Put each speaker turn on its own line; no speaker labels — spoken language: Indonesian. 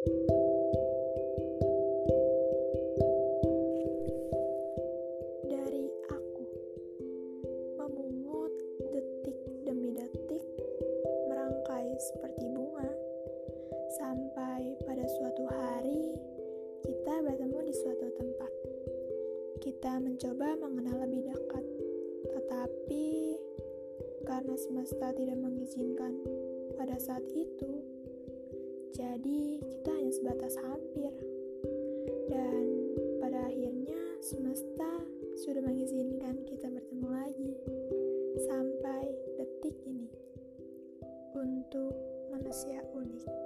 Dari aku memungut detik demi detik, merangkai seperti bunga, sampai pada suatu hari kita bertemu di suatu tempat. Kita mencoba mengenal lebih dekat, tetapi karena semesta tidak mengizinkan pada saat itu, jadi, kita hanya sebatas hampir. Dan pada akhirnya semesta sudah mengizinkan kita bertemu lagi sampai detik ini untuk manusia unik.